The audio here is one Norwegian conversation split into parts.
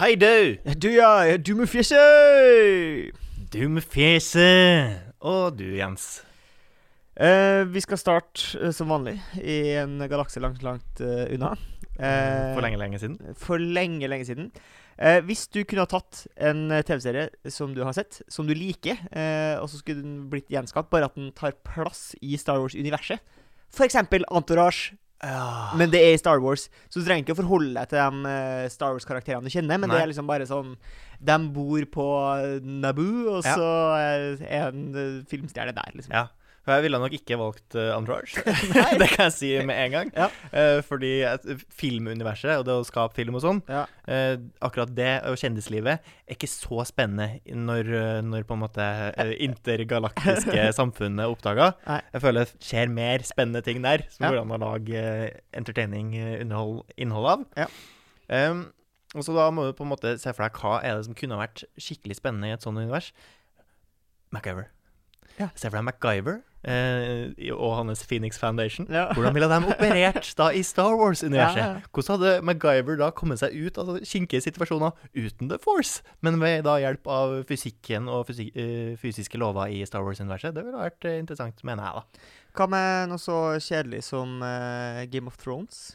Hei, du! Du, ja. Du med fjeset! Du med fjeset. Og du, Jens. Eh, vi skal starte eh, som vanlig i en galakse langt, langt eh, unna. Eh, For lenge, lenge siden. For lenge, lenge siden. Eh, hvis du kunne ha tatt en TV-serie som du har sett, som du liker, eh, og så skulle den blitt gjenskapt, bare at den tar plass i Star Wars-universet For eksempel Entourage, Ja. men det er i Star Wars. Så du trenger ikke å forholde deg til de eh, Star Wars-karakterene du kjenner, men Nei. det er liksom bare sånn De bor på Naboo, og Ja. så eh, er en eh, filmstjerne der, liksom. ja. For jeg ville nok ikke valgt uh, Entourage. det kan jeg si med en gang. Ja. uh, fordi et, filmuniverset og det å skape film og sånn, Ja. uh, akkurat det og kjendislivet er ikke så spennende når, eh, når på en måte intergalaktiske samfunnet er oppdaga. Jeg føler det skjer mer spennende ting der som Ja. går an å lage eh, entertaining innhold, innhold av. Ja. Um, og så da må du på en måte se for deg hva er det som kunne vært skikkelig spennende i et sånt univers. MacGyver. Ja. Se for deg MacGyver eh, og hans Phoenix Foundation. Ja. Hvordan ville de operert da i Star Wars-universet? Ja, ja. Hvordan hadde MacGyver da kommet seg ut av kinkige situasjoner uten The Force, men ved da hjelp av fysikken og fysik eh, fysiske lover i Star Wars-universet? Det ville vært eh, interessant, mener jeg, da. Hva med noe så kjedelig som uh, Game of Thrones?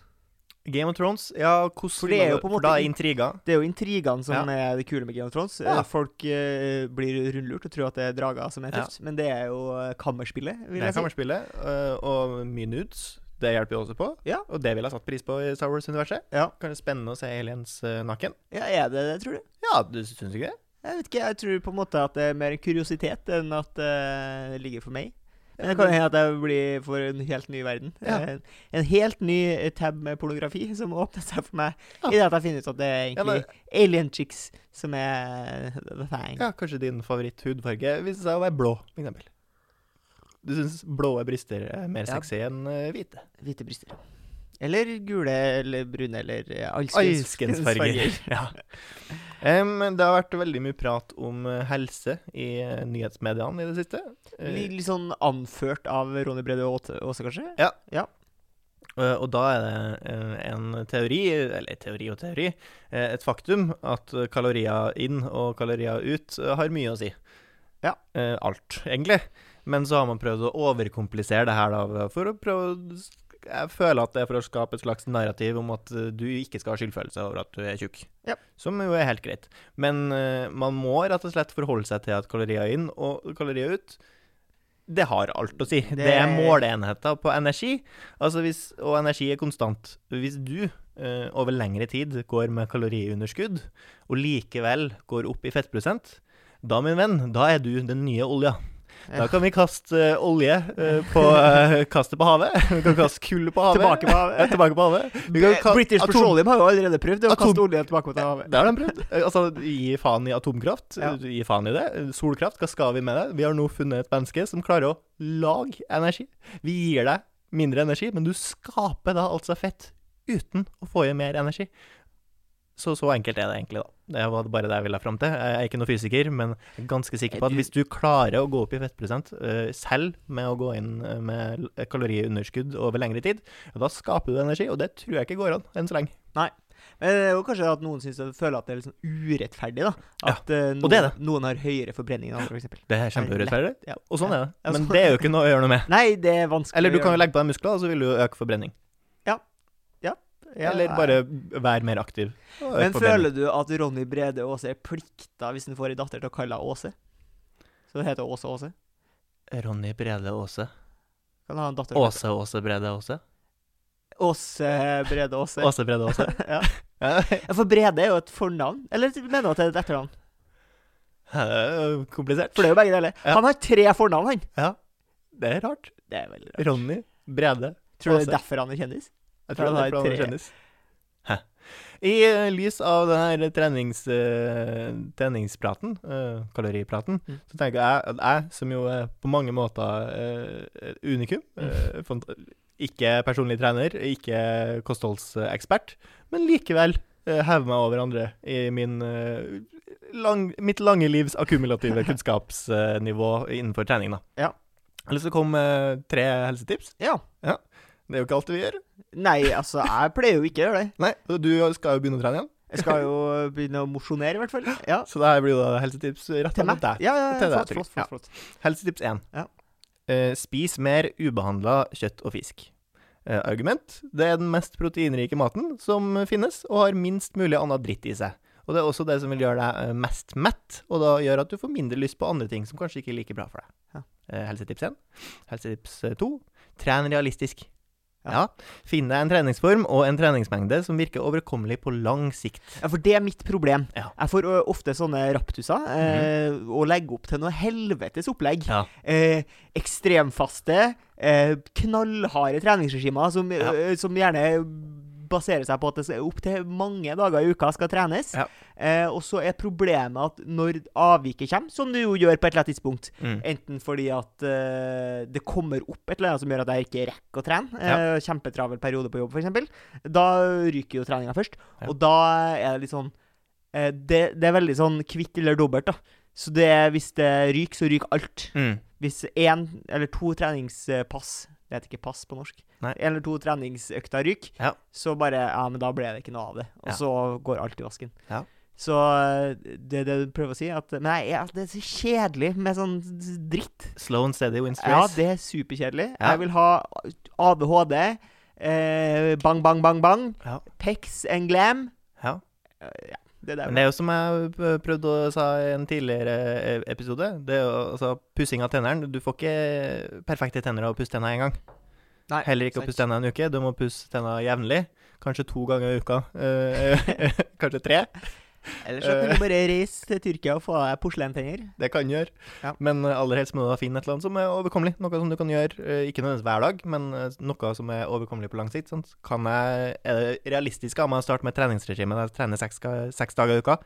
Game of Thrones, ja, hvordan det er jo på en måte da er intriga intriger. Det er jo intrigene som Ja. er det kule med Game of Thrones. Ja. Eh, Folk uh, blir rundlurt og tror at det er drager som er Ja. men det er jo eh, kammerspillet, vil Det jeg si. kan man eh, og mye nudes. Det hjelper jo også på, Ja. og det ville jeg satt pris på i Star Wars-universet. Ja. Kan det spennende å se aliens uh, naken. ja, er det det, tror du? Ja, du syns ikke det? Jeg vet ikke, jeg tror på en måte at det er mer kuriositet enn at det ligger for meg. Det kan hende at jeg blir for en helt ny verden. Ja. En, en helt ny eh, tab med pornografi som åpner seg for meg Ja. i det at jeg finner ut at det er Ja, men, alien chicks som er the thing. Ja, kanskje din favoritt-hudfarge viser seg å være blå, for eksempel. Du syns blå bryster er mer sexy enn eh, hvite? Hvite bryster. Eller gule eller brune eller eh, alskens, Alskens farger. ja. um, det har vært veldig mye prat om eh, helse i nyhetsmediene i det siste. Litt, litt sånn anført av Ronny Brede Aase, kanskje? Uh, og da er det en teori, eller teori og teori, et faktum at kalorier inn og kalorier ut har mye å si. Ja. Uh, alt, egentlig. Men så har man prøvd å overkomplisere det her, da, for å prøve å Jeg føler at det er for å skape et slags narrativ om at eh, du ikke skal ha skyldfølelse over at du er tjukk. Ja. Som jo er helt greit. Men uh, man må rett og slett forholde seg til at kalorier inn og kalorier ut det har alt å si. Det, Det- er måleenheter på energi. Altså hvis, og energi er konstant. Hvis du uh, over lengre tid går med kaloriunderskudd, og likevel går opp i fettprosent, da, min venn, da er du den nye olja. Da kan vi kaste eh, olje eh, på eh, Kaste på havet. Vi kan kaste kull på havet. Tilbake på havet. Ja, tilbake på havet. Vi kan ka- British atom- Petroleum har jo allerede prøvd å kaste olje tilbake på havet. Det har de prøvd. Altså, gi faen i atomkraft. Ja. Gi faen i det. Solkraft, hva skal vi med det? Vi har nå funnet et menneske som klarer å lage energi. Vi gir deg mindre energi, men du skaper da altså fett uten å få i mer energi. Så så enkelt er det egentlig, da. Det var bare det jeg ville fram til. Jeg er ikke noen fysiker, men jeg er ganske sikker på at hvis du klarer å gå opp i fettprosent eh, selv med å gå inn eh, med kaloriunderskudd over lengre tid, da skaper du energi, og det tror jeg ikke går an enn så lenge. Nei. Men det er jo kanskje at noen synes, føler at det er litt sånn urettferdig, da. At ja, noen, det det. noen har høyere forbrenning enn andre, f.eks. Det er kjempeurettferdig. Ja. Og sånn er det. Men sånn- det er jo ikke noe å gjøre noe med. Nei, det er vanskelig Eller du kan jo legge på deg muskler, og så vil du jo øke forbrenning. Ja, Eller bare være mer aktiv. Men føler du at Ronny Brede Aase er plikta hvis han får ei datter til å kalle henne Åse? Så det heter Åse Åse? Ronny Brede Aase. Kan ha en datter Åse Åse Brede Aase. Åse Brede Aase. Åse Brede Aase. ja. For Brede er jo et fornavn. Eller mener du at det er et etternavn? er komplisert. For det er jo begge deler. Ja. Han har tre fornavn, han. Ja, det er rart. Det er veldig rart. Ronny Brede Tror du det er derfor han er kjendis? Jeg tror ja, det er fordi han er kjendis. Hæ. I uh, lys av den her trenings, uh, treningspraten, uh, kaloripraten, Mm. så tenker jeg at jeg, som jo er på mange måter eh, unikum Mm. Ikke personlig trener, ikke kostholdsekspert, men likevel hever meg over andre i min, lang, mitt lange livs akkumulative kunnskapsnivå innenfor trening. da. Ja. Jeg har lyst til å komme med tre helsetips. Ja. Det er jo ikke alt vi gjør. Nei, altså, jeg pleier jo ikke å gjøre det. Nei, du skal jo begynne å trene igjen. Jeg skal jo begynne å mosjonere, i hvert fall. Ja. Så det her blir jo da helsetips retta Til mot deg. Ja, ja, ja flott, flott, flott, flott. Helsetips 1. Ja. Eh, spis mer ubehandla kjøtt og fisk. Eh, argument det er den mest proteinrike maten som finnes, og har minst mulig annet dritt i seg. Og det er også det som vil gjøre deg eh, mest mett, og da gjør at du får mindre lyst på andre ting som kanskje ikke er like bra for deg. Ja. Eh, helsetips 1. Helsetips 2. Tren realistisk. Ja. Finn deg en treningsform og en treningsmengde som virker overkommelig på lang sikt. Ja, for det er mitt problem. Ja. Jeg får ofte sånne raptuser eh, og legger opp til noe helvetes opplegg. Ja. Eh, ekstremfaste, eh, knallharde treningsregimer som, som gjerne baserer seg på at det opptil mange dager i uka skal trenes. Ja. Eh, og så er problemet at når avviket kommer, som det jo gjør på et eller annet tidspunkt, Mm. enten fordi at eh, det kommer opp et eller annet som gjør at jeg ikke rekker å trene, eh, kjempetravel periode på jobb f.eks., da ryker jo treninga først. Ja. Og da er det litt sånn eh, det, det er veldig sånn kvitt eller dobbelt, da. Så det, hvis det ryker, så ryker alt. Mm. Hvis én eller to treningspass Det heter ikke pass på norsk. Nei. En eller to treningsøkter ryker, Ja. så bare Ja, men da ble det ikke noe av det. Og Ja. så går alt i vasken. Ja. Så det det du prøver å si, at Men nei, det er så kjedelig med sånn dritt. Slow and steady wins Ja, det er superkjedelig. Jeg vil ha ADHD. Eh, bang, bang, bang, bang. Ja. Pex and glam. ja. Eh, ja, det der. Men det er jo som jeg prøvde å sa i en tidligere eh, episode, det er jo altså pussing av tennene. Du får ikke perfekte tenner av å pusse tenna én gang. Nei, Heller ikke å pusse tenna en uke. Du må pusse tenna jevnlig. Kanskje to ganger i uka. Eh, kanskje tre. Eller så kan du bare reise til Tyrkia og få deg porselentenner. Det kan du gjøre. Ja. Men eh, aller helst må du finne et eller annet som er overkommelig. Noe som du kan gjøre, eh, ikke nødvendigvis hver dag, men eh, noe som er overkommelig på lang sikt. Kan jeg, er det realistisk av meg å starte med treningsregime der jeg trener seks, seks dager i uka?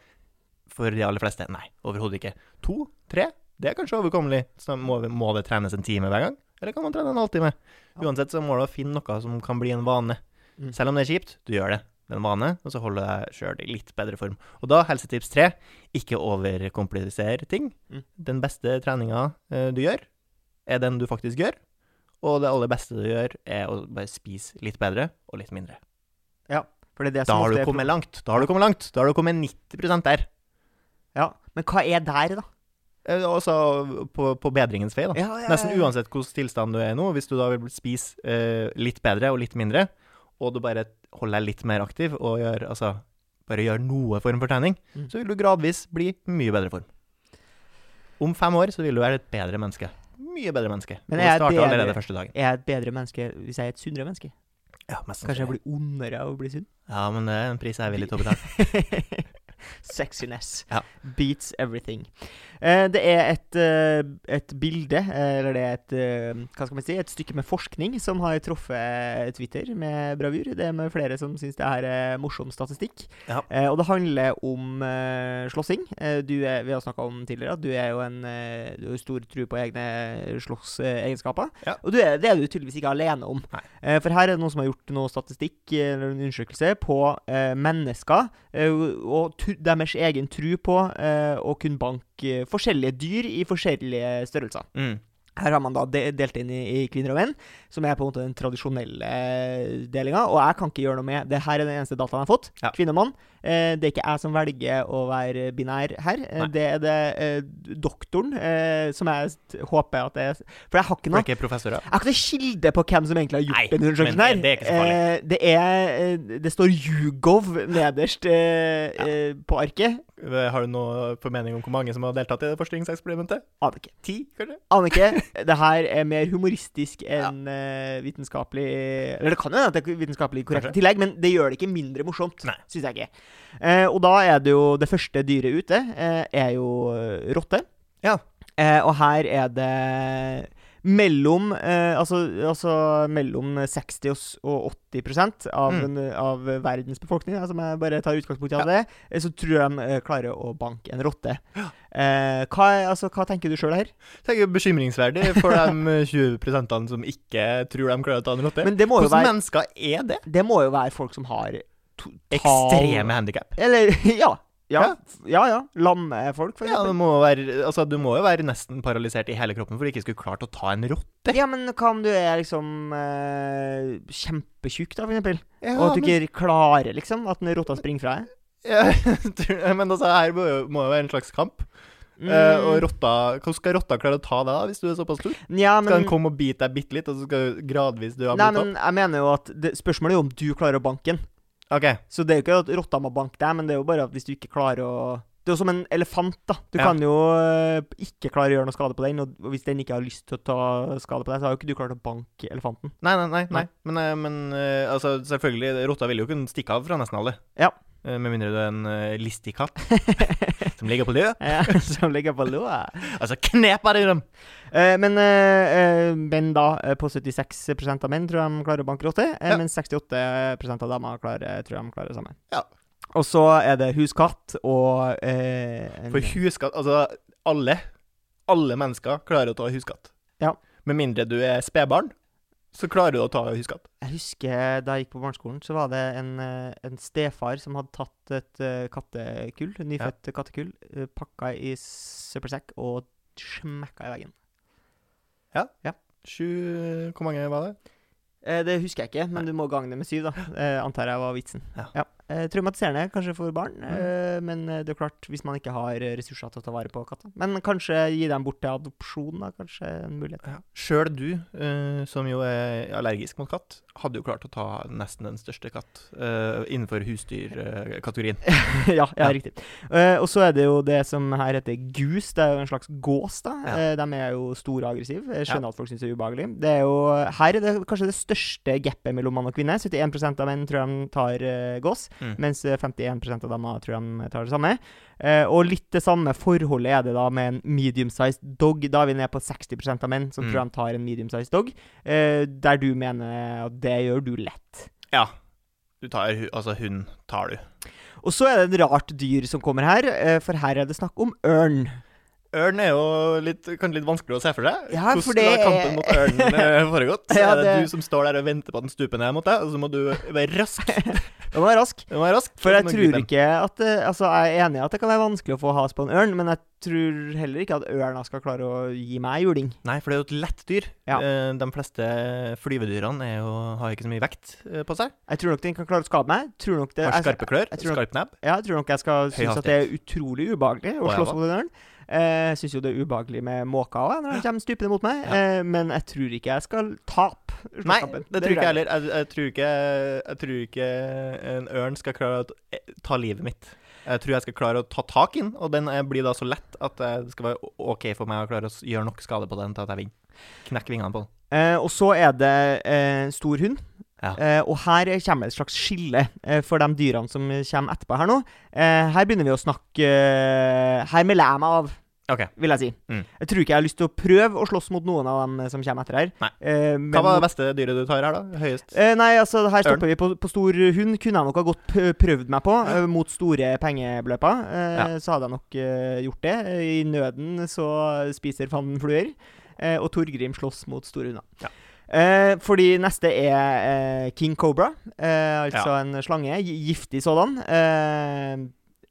For de aller fleste, nei. Overhodet ikke. To? Tre? Det er kanskje overkommelig. Så må, må det trenes en time hver gang? Eller kan man trene en halvtime? Uansett så må du finne noe som kan bli en vane. Mm. Selv om det er kjipt, du gjør det. En vane, og så holder deg sjøl i litt bedre form. Og da, helsetips tre, ikke overkomplisere ting. Mm. Den beste treninga eh, du gjør, er den du faktisk gjør. Og det aller beste du gjør, er å bare spise litt bedre og litt mindre. Ja, For det er det som Da har du kommet langt. Da har du kommet langt. Da har du kommet 90% der. Ja, Men hva er der, da? Også Altså på, på bedringens vei, da. Ja, ja, Nesten uansett hvilken tilstand du er i nå, hvis du da vil spise eh, litt bedre og litt mindre, og du bare holder deg litt mer aktiv og gjør, altså, bare gjør noe form for trening, Mm. så vil du gradvis bli mye bedre form. Om fem år så vil du være et bedre menneske. Mye bedre menneske. Men er jeg, bedre- første dagen. Er jeg et bedre menneske hvis jeg er et sunnere menneske? Ja, mest Kanskje jeg blir ondere av å bli sunn? Ja, men det er en pris jeg er villig til å betale. Sexiness Ja. beats everything. Eh, det er et, eh, et bilde, eh, eller det er et eh, Hva skal man si? Et stykke med forskning som har truffet Twitter med bravur. Det er med flere som syns det her er morsom statistikk. Ja. Eh, og det handler om eh, slåssing. Du er, vi har snakka om tidligere at du er jo en Du har stor tro på egne slåssegenskaper. Ja. Og du er, det er du tydeligvis ikke alene om. Eh, for her er det noen som har gjort noe statistikk, eller en undersøkelse, på mennesker og tr deres egen tru på eh, å kunne banke forskjellige dyr i forskjellige størrelser. Mm. Her har man da delt inn i, kvinner og menn, som er på en måte den tradisjonelle eh, delinga. Og jeg kan ikke gjøre noe med det. her er den eneste dataen jeg har fått. Ja. Kvinne og mann. Eh, det er ikke jeg som velger å være binær her. Eh, Nei. det er det doktoren som jeg håper at det er For jeg har ikke noe jeg har ikke noe kilde på hvem som egentlig har gjort Nei, den undersøkelsen. her. det er ikke så farlig. Eh, det er Det står Hugov nederst eh, på arket. Har du noe formening om hvor mange som har deltatt i det forskningseksperimentet? Aner ikke. Ti, kanskje? Aner ikke. Det her er mer humoristisk enn ja. vitenskapelig Eller det kan jo hende at det er vitenskapelig korrekt i tillegg, men det gjør det ikke mindre morsomt. Syns jeg ikke. Eh, og da er det jo Det første dyret ute eh, er jo eh, rotte. Ja. Eh, og her er det mellom eh, altså, altså mellom 60 og 80% av, Mm. av verdens befolkning, altså, som jeg bare tar utgangspunkt i av Ja. det, eh, så tror jeg de eh, klarer å banke en rotte. Eh, hva, altså, hva tenker du sjøl her? Jeg tenker bekymringsverdig for de 20% som ikke tror de klarer å ta en rotte. Hvordan være, mennesker er det? det må jo være folk som har Ekstreme handikap. Eller ja. Ja, Ja. ja. ja. Lamme folk, for Ja, eksempel. må være, altså, du må jo være nesten paralysert i hele kroppen for du ikke skulle klart å ta en rotte. Ja, men hva om du er liksom eh, kjempetjukk, da, for eksempel? Ja, og at du men- ikke klarer, liksom, at en rotta springer fra deg? Ja, men altså, her må jo, må jo være en slags kamp. Mm. Eh, og rotta Hvordan skal rotta klare å ta deg, da, hvis du er såpass stor? Nja, Skal den komme og bite deg bitte litt, og så skal du gradvis dø av men jeg mener jo at det, Spørsmålet er jo om du klarer å banke den. OK. Så det er jo ikke at rotta må banke deg, men det er jo bare at hvis du ikke klarer å Det er jo som en elefant, da. Du Ja. kan jo øh, ikke klare å gjøre noe skade på den, og hvis den ikke har lyst til å ta skade på deg, så har jo ikke du klart å banke elefanten. Nei, nei, nei. nei. Nei. Men, eh, men eh, altså, selvfølgelig, rotta vil jo kunne stikke av fra nesten alle. Ja. Eh, Med mindre du er en uh, listig katt som ligger på lua. Ja, Som ligger på låa. Altså, knep av dem! Uh, men uh, menn da, på 76 av menn tror de klarer å banke rotte, eh, Ja. mens 68% av damer klarer, tror de klarer det samme. Ja. Og så er det huskatt og For huskatt Altså, alle, alle mennesker klarer å ta huskatt. Ja. Med mindre du er spedbarn, så klarer du å ta huskatt. Jeg husker da jeg gikk på barneskolen, så var det en, eh, en stefar som hadde tatt et eh, kattekull, et nyfødt kattekull, uh, pakka i søppelsekk og smekka i veggen. Ja. ja. Sju Hvor mange var det? Eh, det husker jeg ikke, men du må gange det med syv, da. Eh, antar jeg var vitsen. Ja. Eh, traumatiserende kanskje for barn, Mm. eh, men eh, det er klart, hvis man ikke har eh, ressurser til å ta vare på katter Men kanskje gi dem bort til adopsjon, da. Kanskje en mulighet. Ja. Sjøl du, eh, som jo er allergisk mot katt, hadde jo klart å ta nesten den største katt eh, innenfor husdyrkategorien. ja, ja, Ja. riktig. Eh, og så er det jo det som her heter gus. Det er jo en slags gås, da. Ja. Eh, de er jo store og aggressive. Jeg skjønner at folk syns det er ubehagelig. Det er jo, her er det kanskje det største gapet mellom mann og kvinne. 71% av menn tror de tar eh, gås, Mm. mens eh, 51% av damer tror de tar det samme. Eh, og litt det samme forholdet er det da med en medium-sized dog. Da er vi nede på 60% av menn som Mm. tror de tar en medium-sized dog, eh, der du mener at det gjør du lett. Ja. Du tar Altså, hund tar du. Og så er det et rart dyr som kommer her, eh, for her er det snakk om ørn. Ørn er jo litt, kanskje litt vanskelig å se for seg. Ja, for Hvordan det har kampen mot ørnen eh, foregått? Ja, er det, du som står der og venter på at den stuper ned mot deg, og så må du være rask? Du må være rask. Du må være rask For jeg tror ikke at Altså, jeg er enig i at det kan være vanskelig å få has på en ørn, men jeg tror heller ikke at ørna skal klare å gi meg juling. Nei, for det er jo et lett dyr. Ja. Eh, de fleste flyvedyrene jo, har ikke så mye vekt eh, på seg. Jeg tror nok den kan klare å skade meg. Tror nok det, Har skarpe klør, jeg nok- skarp nebb. ja, jeg tror nok jeg skal synes at det er utrolig ubehagelig å slåss mot en ørn. Eh, Jeg syns jo det er ubehagelig med måker òg, når de kommer stupende mot meg, Ja. eh, men jeg tror ikke jeg skal tape Nei, det tror ikke jeg heller. Jeg, jeg, tror ikke, jeg tror ikke en ørn skal klare å ta livet mitt. Jeg tror jeg skal klare å ta tak i den, og den eh, blir da så lett at eh, det skal være OK for meg å klare å gjøre nok skade på den til at jeg vinner. Knekk vingene på den. Eh, og så er det eh, stor hund. Ja. Eh, og her kommer et slags skille eh, for de dyrene som kommer etterpå her nå. Eh, her begynner vi å snakke eh, Her melder jeg meg av, OK. vil jeg si. Mm. Jeg tror ikke jeg har lyst til å prøve å slåss mot noen av dem som kommer etter her. Nei. Eh, Hva men var det beste dyret du tar her, da? Høyest? Eh, nei, altså her stopper vi på, på stor hund. Kunne jeg nok ha godt prøvd meg på eh, mot store pengebeløper. Eh, Ja. Så hadde jeg nok eh, gjort det. I nøden så spiser fanden fluer. Eh, og Torgrim slåss mot store hunder. Ja. Eh, fordi neste er eh, King Cobra. Eh, altså Ja. en slange. gi- Giftig sådan.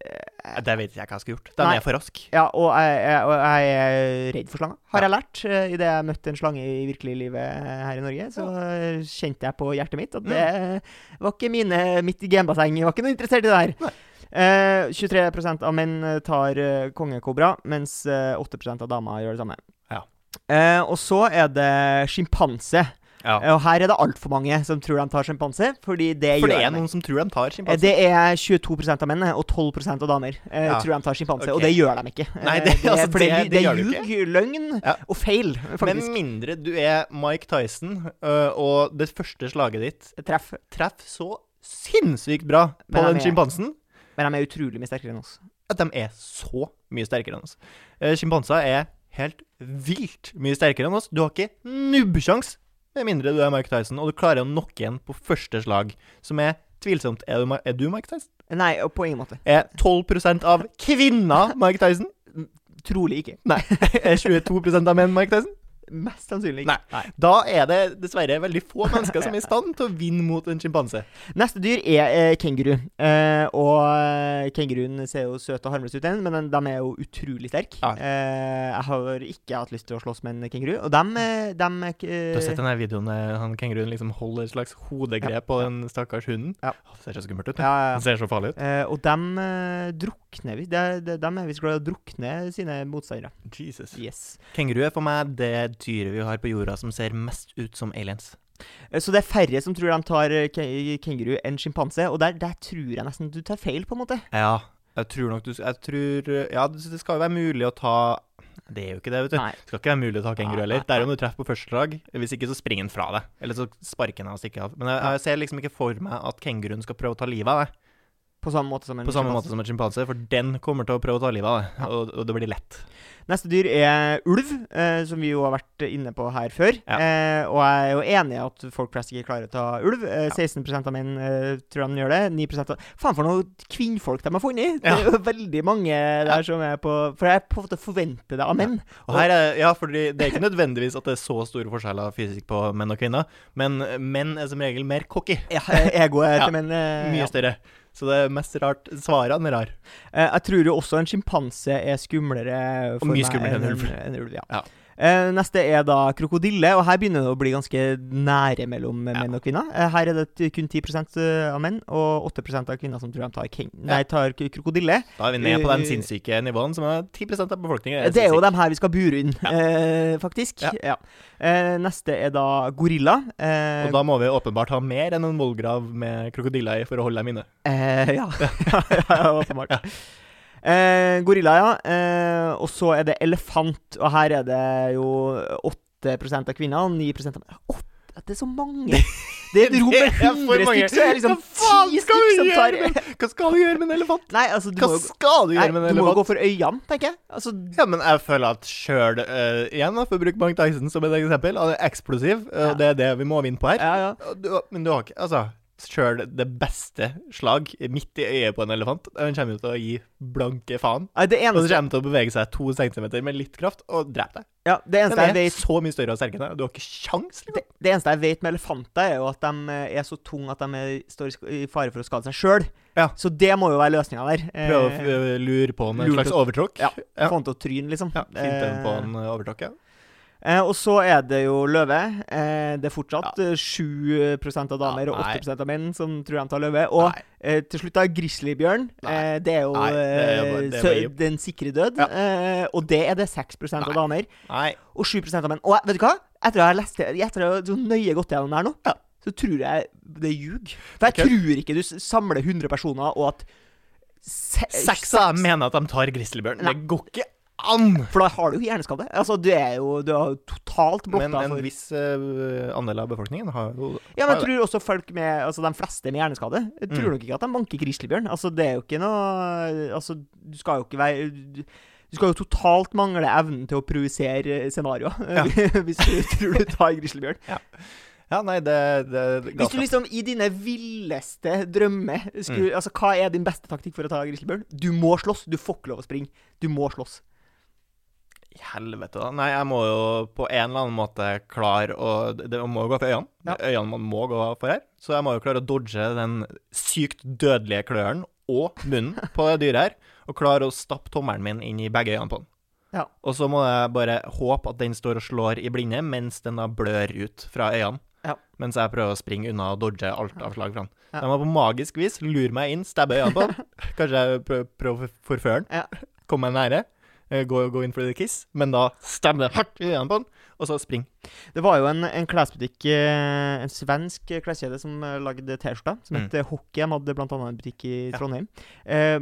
Eh, Eh, Det vet jeg ikke hva jeg skulle gjort. Den Nei. er for rask. ja, og jeg, jeg, jeg er redd for slanger. Har Ja. jeg lært uh, idet jeg møtte en slange i virkelig livet her i Norge. Så ja. kjente jeg på hjertet mitt at det var ikke mine, mitt genbasseng. Jeg var ikke noe interessert i det her. Nei. Eh, 23% av menn eh, tar kongekobra, mens eh, 8% av damer gjør det samme. Ja. Eh, og så er det sjimpanse. Ja. Eh, Og her er det altfor mange som tror de tar sjimpanse, fordi det For det er noen som tror de tar Eh, sjimpanse. Det er 22% av menn og 12 av damer eh, Ja. tror de tar sjimpanse, og det gjør de ikke. Nei, det, det- altså, for det, det- det det gjør er du ljug, løgn Ja. og feil, Med mindre du er Mike Tyson, øh, og det første slaget ditt Treff. Treff så sinnssykt bra på Men den sjimpansen Men de er utrolig mye sterkere enn oss. at de er så mye sterkere enn oss. Sjimpanser uh, er helt vilt mye sterkere enn oss. Du har ikke nubbsjans med mindre du er Mike Tyson, og du klarer å knocke en på første slag, som er tvilsomt. Er du, er du Mike Tyson? Nei, på ingen måte. Er 12% av kvinner Mike Tyson? Trolig ikke. Nei. Er 22 av menn Mike Tyson? Mest sannsynlig ikke. Nei. Da er det dessverre veldig få mennesker som er i stand til å vinne mot en sjimpanse. Neste dyr er eh, kenguru. Eh, og eh, kenguruen ser jo søt og harmløs ut, igjen, men de er jo utrolig sterke. Ja. Eh, jeg har ikke hatt lyst til å slåss med en kenguru. Og dem, eh, dem eh, Du har sett den videoen der han kenguruen liksom holder et slags hodegrep Ja, på den stakkars hunden? Ja. Det ser så skummelt ut. ja, ja, Det ser så farlig ut. Eh, og dem eh, drukner visst. De, de, de, er visst glad i å drukne sine motstandere. Jesus. Yes. Kenguru er for meg det dyret vi har på jorda som ser mest ut som aliens. Eh, Så det er færre som tror de tar eh, kenguru enn sjimpanse, og der, der tror jeg nesten du tar feil, på en måte. Ja, jeg tror nok du Jeg tror Ja, det skal jo være mulig å ta Det er jo ikke det, vet du. Nei. Det skal ikke være mulig å ta kenguru heller. Det er om du treffer på første slag. Hvis ikke, så springer den fra deg. Eller så sparker den av og stikker av. Men jeg, jeg ser liksom ikke for meg at kenguruen skal prøve å ta livet av deg. På samme måte som en På samme sjimpanse. måte som en sjimpanse, for den kommer til å prøve å ta livet av deg. Ja. Og, og det blir lett. Neste dyr er ulv, eh, som vi jo har vært inne på her før. Ja. Eh, og jeg er jo enig i at folk flest ikke klarer å ta ulv. Eh, 16 av menn eh, tror de gjør det. 9 av Faen, for noen kvinnfolk de har funnet! Det er jo veldig mange der som er på For jeg på en måte forventer det av menn. Er, ja, fordi Det er ikke nødvendigvis at det er så store forskjeller fysisk på menn og kvinner, men menn er som regel mer cocky. Ja, egoet Ja, til menn eh, Mye ja. større. Så det er mest rart. Svarene er rare. Eh, jeg tror jo også en sjimpanse er skumlere for meg enn ulv. enn ulv ja. Ja. Eh, neste er da krokodille, og her begynner det å bli ganske nære mellom Ja. menn og kvinner. Eh, her er det kun 10% av menn og 8% av kvinner som tror de tar, king, nei, tar krokodille. Da er vi ned på de Uh, sinnssyke nivåen som er 10% av befolkningen. Det er jo dem her vi skal bure inn, eh, faktisk. Ja. Ja. Eh, neste er da gorilla. Eh, Og da må vi åpenbart ha mer enn en vollgrav med krokodiller i for å holde dem inne. Eh, ja. ja, ja, åpenbart. Eh, gorilla, ja. Eh, og så er det elefant, og her er det jo 8% av kvinner og 9 av menn. Oh, Det er så mange! Det er et rom med Det er 100 stykker, så er det liksom Hva faen 10 skal vi stykker som tar med Hva skal du gjøre med en elefant? Nei, altså, du Hva må skal du gjøre med en elefant? du må gå for øynene, tenker jeg. Altså, Ja, men jeg føler at sjøl Igjen, da, for å bruke Bank Dyson som et eksempel. Han er eksplosiv, og Ja. det er det vi må vinne på her. ja, ja. Du, men du har ikke Altså, sjøl det beste slag midt i øyet på en elefant, den kommer jo til å gi blanke faen. Nei, Det eneste... Og så kommer den til å bevege seg to centimeter med litt kraft og drepe deg. ja, det Den eneste jeg er vet så mye større og sterkere enn deg. Du har ikke sjans, liksom. det, det eneste jeg vet med elefanter, er jo at de eh, er så tunge at de er, står i fare for å skade seg sjøl. Ja. Så det må jo være løsninga der. Eh, Prøve å lure på en lure slags overtråkk. Ja. Ja. Få han til å tryne, liksom. Ja, Finte på Eh, en overtråkk, ja. Eh, og så er det jo løve. Eh, det er fortsatt ja. 7 av damer Ja, og nei. 8 av menn som tror de tar løve. Og eh, til slutt da grizzlybjørn. Eh, det er jo Nei, det er bare- eh, det er den sikre død. Ja. Eh, og det er det 6 av damer. Nei. Og 7 av menn. Og vet du hva? Etter å ha lest det, etter å ha så nøye gått gjennom det her nå, så tror jeg det ljug. For jeg okay. tror ikke du samler 100 personer, og at se Seks mener at de tar grizzlybjørn. Det går ikke an! For da har du jo hjerneskade. Altså, du er jo Du er totalt Men en for viss uh, andel av befolkningen har jo Ja, men jeg tror også folk med Altså de fleste med hjerneskade Jeg tror Mm. nok ikke at de banker grizzlybjørn. Altså, det er jo ikke noe Altså, du skal jo ikke være Du du skal jo totalt mangle evnen til å provosere scenarioer Ja. hvis du tror du tar grizzlybjørn. Ja, ja. nei, det, det, det Hvis du liksom i dine villeste drømmer Mm. Altså, hva er din beste taktikk for å ta grizzlybjørn? Du må slåss. Du får ikke lov å springe. Du må slåss. Helvete, da. Nei, jeg må jo på en eller annen måte klare å Det må jo gå for øynene. Ja. Øynene man må gå for her. Så jeg må jo klare å dodge den sykt dødelige kløren og munnen på det dyret her. Og klare å stappe tommelen min inn i begge øynene på den. Ja. Og så må jeg bare håpe at den står og slår i blinde mens den da blør ut fra øynene. Ja. Mens jeg prøver å springe unna og dodge alt av slag fra den. Ja. De må på magisk vis lure meg inn, stabbe øynene på den. Kanskje jeg prøver, prøver å forføre den. Ja. Komme meg nære. Eh, Gå, gå inn for the kiss, men da stabbe hardt i øynene på den, og så spring. Det var jo en, en klesbutikk, eh, en svensk kleskjede, som eh, lagde T-skjorter. Som Mm. het Hockey. De hadde annet en butikk i Ja. Trondheim. Eh,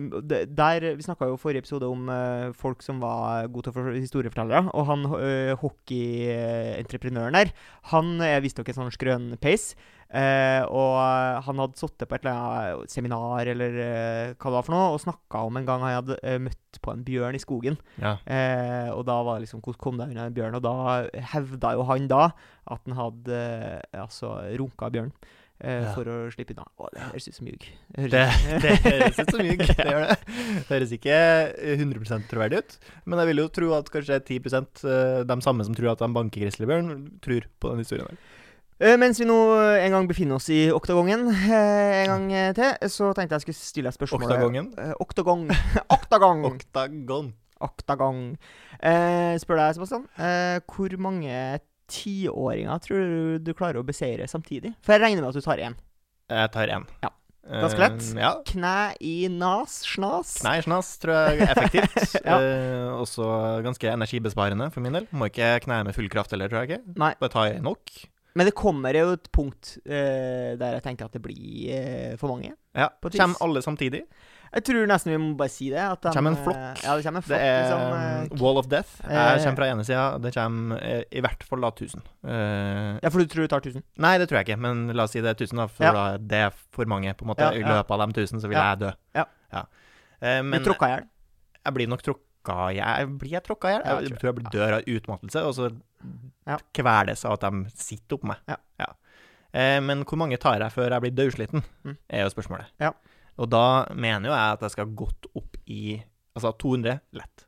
der, Vi snakka jo forrige episode om eh, folk som var gode til å historiefortellere. Og han eh, hockeyentreprenøren der, han er visstnok en sånn skrønpeis. Eh, og eh, han hadde sittet på et eller annet seminar eller eh, hva det var for noe, og snakka om en gang han hadde eh, møtt på en bjørn i skogen. Ja. Eh, og da var det liksom Hvordan kom deg unna en bjørn? Og da hevda jo han da at han hadde altså runka bjørn. Ja. for å slippe unna. Å, det høres ut som ljug. Det Det, høres- ut som ljug. Det gjør det. Det høres ikke 100 troverdig ut. Men jeg vil jo tro at kanskje 10 eh, de samme som tror at de banker Grizzlybjørn, tror på den historien der. Eh, mens vi nå en gang befinner oss i oktagongen eh, en gang eh, til, så tenkte jeg skulle stille deg spørsmålet Oktagongen. Eh, oktagong. Oktagong. Oktagon. Oktagong. Eh, spør deg, Sebastian. Eh, hvor mange tiåringer tror du du klarer å beseire samtidig? For jeg regner med at du tar én. Jeg tar én. Ja. Ganske lett. Uh, ja. Kne i nas, snas. Nei, snas tror jeg er effektivt. Ja. uh, også ganske energibesparende for min del. Må ikke kne med full kraft heller, tror jeg ikke. Nei. Bare tar i nok. Men det kommer jo et punkt eh, der jeg tenker at det blir eh, for mange. Ja. Kommer alle samtidig. Jeg tror nesten vi må bare si det. At de, Kommer en eh, flokk. Ja, det kommer en Det er liksom, um, eh, Wall of Death. Jeg eh, kommer fra ene sida. Det kommer eh, i hvert fall da 1000. Uh, ja, for du tror du tar 1000? Nei, det tror jeg ikke, men la oss si det er 1000, da. For Ja. da er det for mange, på en måte. Ja, I løpet av de 1000 så vil jeg dø. Ja. ja. Uh, men du tråkka i hjel? jeg blir nok tråkka i hjel. Blir jeg tråkka i hjel? Jeg jeg tror jeg blir dør av utmattelse, og så Ja. kveles av at de sitter oppå meg. Ja. Eh, men hvor mange tar jeg før jeg blir dødsliten, Mm. er jo spørsmålet. Ja. Og da mener jo jeg at jeg skal godt opp i Altså 200 lett.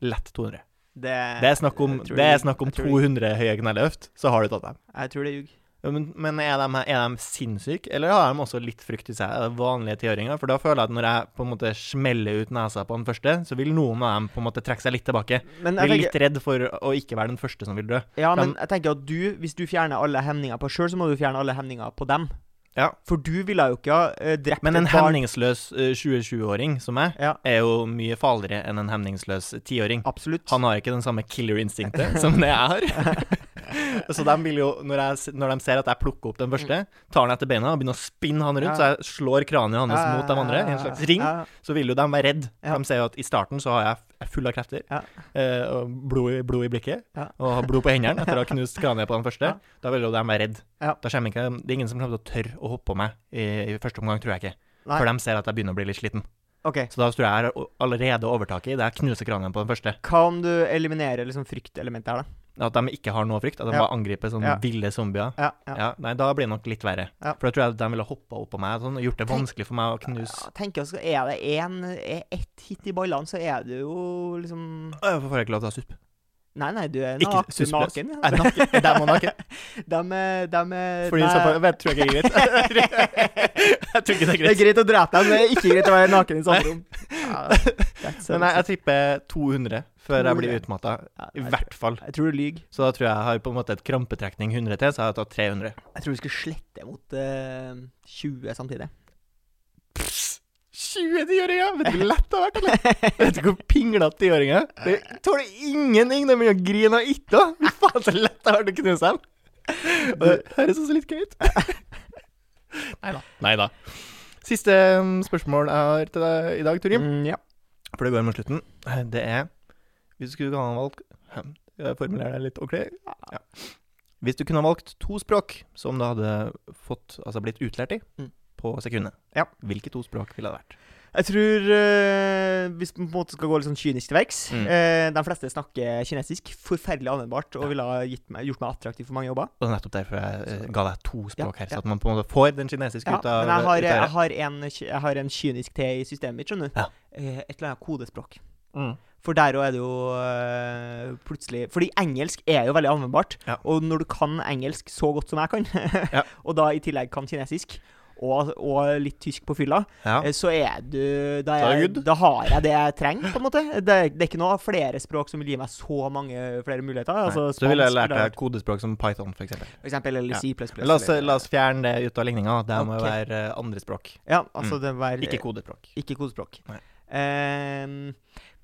Lett 200. Det, Det er snakk om, det er snakk om jeg tror det- 200 høye kneløft, så har du tatt dem. Jeg tror det er ljug. Ja, Men, men er, de, er de sinnssyke, eller har de også litt frykt i seg? Er det vanlige tiåringer? For da føler jeg at når jeg på en måte smeller ut nesa på den første, så vil noen av dem på en måte trekke seg litt tilbake. Blir jeg litt tenker, redd for å ikke være den første som vil dø. ja, men de- jeg tenker at du, hvis du fjerner alle hemninger på sjøl, så må du fjerne alle hemninger på dem. Ja. For du ville jo ikke ha eh, drept Men en barn. hemningsløs eh, 20-20-åring som meg, Ja, er jo mye farligere enn en hemningsløs tiåring. absolutt. Han har ikke den samme killer-instinktet som det jeg har. så de vil jo, når, jeg, når de ser at jeg plukker opp den første, tar den etter beina og begynner å spinne han rundt, så jeg slår kraniet hans mot de andre i en slags ring, så vil jo de være redd. De ser jo at i starten så har jeg er full av krefter, Ja. eh, blod i, blod i blikket, Ja. og har blod på hendene etter å ha knust kraniet på den første. Ja. Da vil jo de være redd. Da kommer ikke, det er ingen som kommer til å tørre å hoppe på meg i, i første omgang, tror jeg ikke. Nei. Før de ser at jeg begynner å bli litt sliten. Okay. Så da tror jeg jeg har allerede overtaket i det jeg knuser kraniet på den første. Hva om du eliminerer liksom fryktelementet her, da? At de ikke har noe frykt, at de Ja. bare angriper sånne Ja. ville zombier. Ja, ja. Nei, da blir det nok litt verre. For da tror jeg de ville hoppa opp på meg sånn, og gjort det Tenk- vanskelig for meg å knuse Ja, tenker jeg, Er det en, er ett hit i ballene, så er det jo liksom Hvorfor får jeg ikke lov til å ha supp? Nei, nei, du er Ikke suspløs. naken. Er naken? De også naken? De de Fordi på, vet, tror jeg ikke er greit. jeg tror ikke det er Det er greit. greit å drepe dem, men det er ikke greit å være naken i samme rom. Ja, Men nei, jeg tipper 200 før jeg blir 200. utmatta. I hvert fall. jeg tror du lyver. Så da tror jeg jeg har på en måte et krampetrekning 100 til, så jeg har tatt 300. Jeg tror du skulle slette mot uh, 20 samtidig. 20 tiåringer! Vet du hvor lett det har vært, eller? Vet du hvor pinglete tiåringer Det tåler ingenting! De begynner å grine av ikke. Fy faen, så lett det har vært å knuse dem. Og Det høres også litt gøy ut. Nei da. Nei da. Siste um, spørsmål jeg har til deg i dag, Torim. Mm, ja. for det går mot slutten. Det er Hvis du kunne ha valgt Skal jeg formulere det litt ordentlig? Ja. Hvis du kunne ha valgt to språk som du hadde fått, altså blitt utlært i Mm. på sekundet, Ja. hvilke to språk ville det vært? Jeg tror eh, Hvis man på en måte skal gå litt sånn kynisk til verks Mm. eh, De fleste snakker kinesisk. Forferdelig anvendbart og ville ha meg, gjort meg attraktiv for mange jobber. Og det er nettopp derfor jeg eh, ga deg to språk Ja, her, ja. så at man på en måte får den kinesiske Ja, ut av men jeg har, jeg, har en, jeg har en kynisk T i systemet mitt, skjønner du. Ja. Et eller annet kodespråk. Mm. For der òg er det jo eh, plutselig Fordi engelsk er jo veldig anvendbart. Ja. Og når du kan engelsk så godt som jeg kan, Ja. og da i tillegg kan kinesisk, og, og litt tysk på fylla, Ja. eh, så er du da, good. da har jeg det jeg trenger, på en måte. Det, det er ikke noe flere språk som vil gi meg så mange flere muligheter. Altså, spansk, så ville jeg lært deg kodespråk som Python, f.eks. For eksempel, eller Ja. C++. La, oss- la oss fjerne det ut av ligninga. Det må jo være andre språk. Ja, altså Mm. det være, Ikke kodespråk. Ikke kodespråk. Nei. Ehm,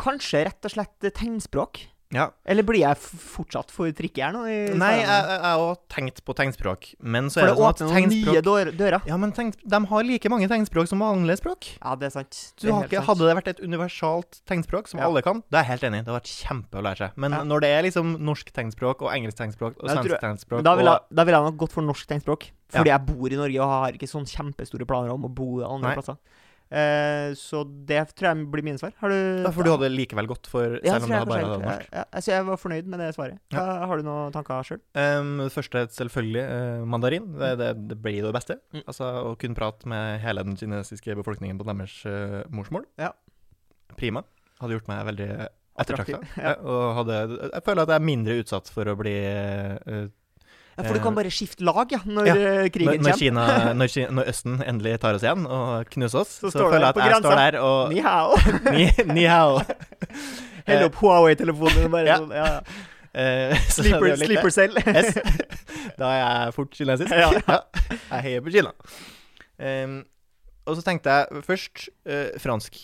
kanskje rett og slett tegnspråk? Ja. Eller blir jeg fortsatt for trikke her i Nei, jeg har også tenkt på tegnspråk, men så For er det det sånn at noen nye dør dører. Ja, men tegn, de har like mange tegnspråk som vanlige språk. Ja, det er sant. Du Det er ikke, hadde det vært et universalt tegnspråk som Ja. alle kan, da er jeg helt enig. Det har vært kjempe å lære seg. Men Ja. når det er liksom norsk tegnspråk og engelsk tegnspråk og svensk jeg- tegnspråk da ville jeg, vil jeg nok gått for norsk tegnspråk. Fordi jeg bor i Norge og har ikke sånn kjempestore planer om å bo andre Nei. plasser. Eh, så det tror jeg blir mine svar. Har du Ja, for du hadde likevel gått for, ja, selv om tror du jeg bare hadde norsk. Ja, ja, altså, jeg var fornøyd med det svaret. Hva, Har du noen tanker sjøl? Um, det første er selvfølgelig uh, mandarin. Det, det, det blir det beste. Mm. Altså Å kunne prate med hele den kinesiske befolkningen på deres uh, morsmål. Ja. Prima. Hadde gjort meg veldig ettertrakta. Ja. Ja, og hadde, jeg føler at jeg er mindre utsatt for å bli Ja, for du kan bare skifte lag, ja, når Ja, krigen når, når, kommer. Kina, når, Kina, når Østen endelig tar oss igjen og knuser oss, Så så, føler jeg at jeg står der og Ni hao. Ni, ni hao. Hell opp Huawei-telefonen. Bare Ja. sånn, ja, ja. Eh, er Sleeper, cell. Yes. Da er jeg fort kinesisk. Ja. Jeg heier på Kina. Um, og så tenkte jeg først uh, fransk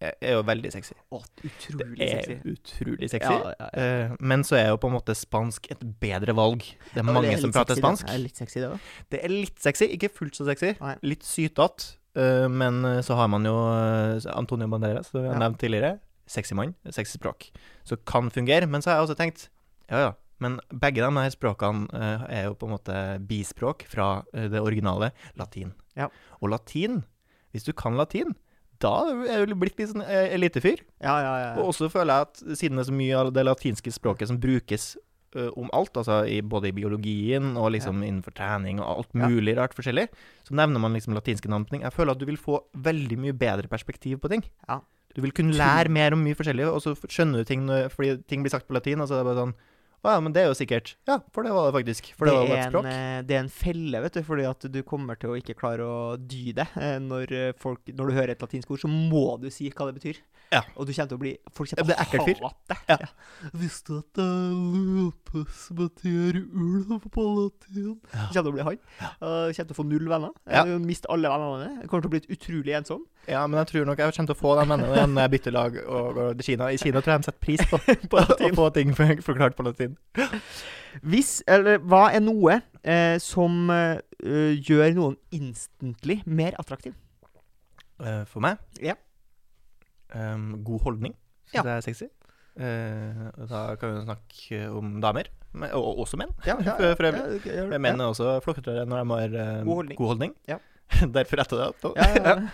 er, jo veldig sexy. Å, Det er sexy. utrolig sexy. Ja, ja, ja. Eh, men så er jo på en måte spansk et bedre valg. Det er mange det er som prater sexy, spansk. Det er litt sexy, det òg. Det er litt sexy, ikke fullt så sexy. Nei. Litt sytete. eh, men eh, så har man jo Antonio Banderas, som jeg har nevnt tidligere. Sexy mann, sexy språk. Så kan fungere. Men så har jeg også tenkt Ja, ja. Men begge de her språkene er jo på en måte bispråk fra det originale latin. Ja. Og latin, hvis du kan latin, da er du blitt litt sånn eh, elitefyr. Ja, ja, ja. Og også føler jeg at siden det er så mye av det latinske språket som brukes ø, om alt, altså i, både i biologien og liksom innenfor trening og alt mulig rart forskjellig, så nevner man liksom latinske navn på ting. Jeg føler at du vil få veldig mye bedre perspektiv på ting. Ja. Du vil kunne lære mer om mye forskjellig, og så skjønner du ting når, fordi ting blir sagt på latin, Altså det er bare sånn Å ja, men det er jo sikkert Ja, for det var det faktisk. For det, var er et språk. eh, det er en felle, vet du, fordi at du kommer til å ikke klare å dy det. Eh, Når, eh, folk, når du hører et latinsk ord, så må du si hva det betyr. Ja. Og du kommer til å bli Folk kommer til å hate det. Ja. Visste du at det er lupus betyr ulv på latin? Ja. Du kommer til å bli han. Og kommer til å få null venner. Ja. Eh, Miste alle vennene dine. Kommer til å bli utrolig ensom. Ja, men jeg tror nok jeg kommer til å få de vennene igjen når jeg bytter lag og går til Kina. I Kina tror jeg de setter pris på, På å få ting for- forklart på latin. Hvis, eller hva er noe eh, som eh, gjør noen instantly mer attraktiv? Eh, for meg Ja. Um, god holdning syns Ja. jeg er sexy. Eh, da kan vi snakke om damer, men, og, og også menn. Ja, ja, For- øvrig. ja, Menn er også flokketrøyere når de har uh, God holdning. god holdning. Ja. Derfor retter jeg det. Ja, ja, ja.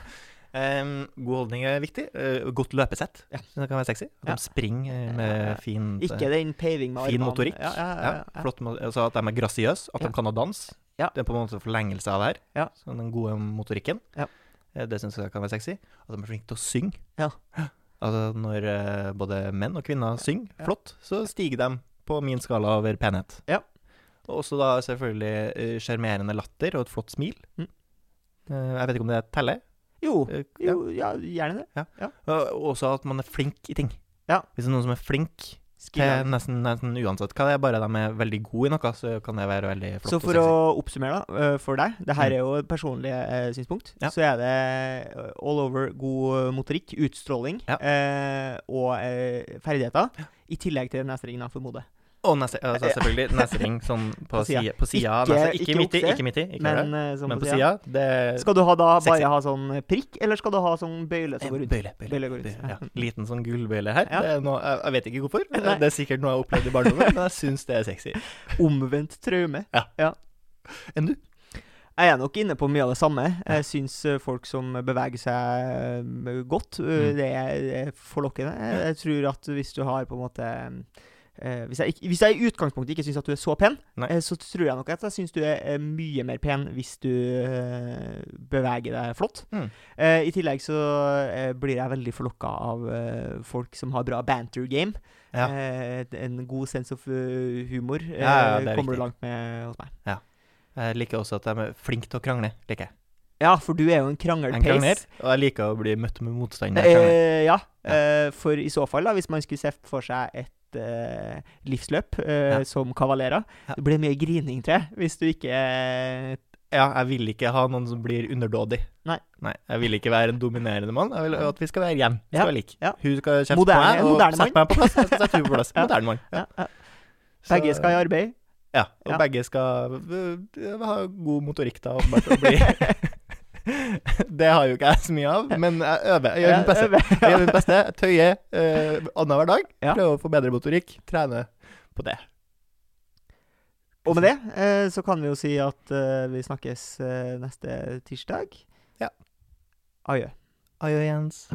Ehm, god holdning er viktig. Uh, godt løpesett Ja. jeg kan være sexy. At Ja. de springer med fin eh, Ikke den paving med Fin motorikk. Ja, flott, altså at de er grasiøse, at de kan ha dans. Ja. Det er på en måte forlengelse av det her. Ja. Så den gode motorikken. Ja. Eh, Det syns jeg kan være sexy. At de er flinke til å synge. Ja. Altså når uh, både menn og kvinner synger flott, så stiger de på min skala over penhet. Ja. Og også da selvfølgelig sjarmerende latter og et flott smil. Mm. Jeg vet ikke om det teller. Jo, Eh, jo, ja, gjerne det. Og også at man er flink i ting. Ja. Hvis det er noen som er flink til Skill. nesten, nesten uansett hva det er, bare de er veldig gode i noe, så kan det være veldig flott Så for å, å oppsummere, da, eh, for deg Det her Mm. er jo et personlig eh, synspunkt. Ja. Så er det eh, all over god motorikk, utstråling Ja. eh, og eh, ferdigheter. I tillegg til neseringen, for formoder Og neste, altså selvfølgelig nesering sånn på På sida. sida. På sida Ikke- nese. Ikke, ikke midt i. Ikke midt i. Ikke Men, eh, sånn Men på på sida. det Skal du ha da Sexy. bare ha sånn prikk, eller skal du ha sånn bøyle som går rundt? Bøyle. Bøyle. Bøyle bøyle, Ja. Liten sånn gullbøyle her. Ja. Det noe, jeg, vet ikke hvorfor. Nei. Det er sikkert noe jeg har opplevd i barndommen, men jeg syns det er sexy. Omvendt traume. Enn du? Jeg er nok inne på mye av det samme. Jeg syns eh, folk som beveger seg eh, godt, eh, Mm. det er forlokkende. Jeg tror at hvis du har på en måte eh, hvis, jeg, hvis jeg i utgangspunktet ikke syns at du er så pen, eh, så tror jeg nok at jeg syns du er mye mer pen hvis du uh, beveger deg flott. Mm. I tillegg så blir jeg veldig forlokka av folk som har bra banter game. Ja. En god sense of humor Ja, ja, er kommer du langt med hos meg. Jeg liker også at de er flinke til å krangle. liker jeg. Ja, for du er jo en krangelpeis. og jeg liker å bli møtt med motstand. Eh, ja, eh, for i så fall, da, hvis man skulle sett for seg et livsløp eh, Ja. som kavalerer Ja. Det blir mye grining, tror jeg, hvis du ikke eh, Ja, jeg vil ikke ha noen som blir underdådig. Nei. Jeg vil ikke være en dominerende mann. Jeg vil at vi skal være jevn. Vi Ja, skal være like. ja. Hun skal kjefte på meg og sette meg på plass. Jeg skal sette henne på plass. Ja. Moderne mann. ja, Begge skal i arbeid. Ja, og begge skal øh, ha god motorikk, da, åpenbart. og bli Det har jo ikke jeg så mye av, men jeg øver. Jeg gjør mitt beste. Jeg gjør mitt beste. Tøyer uh, annenhver dag. Prøver å få bedre motorikk. Trene på det. Og med det eh, så kan vi jo si at eh, vi snakkes eh, neste tirsdag. Ja. Adjø. Adjø, Jens.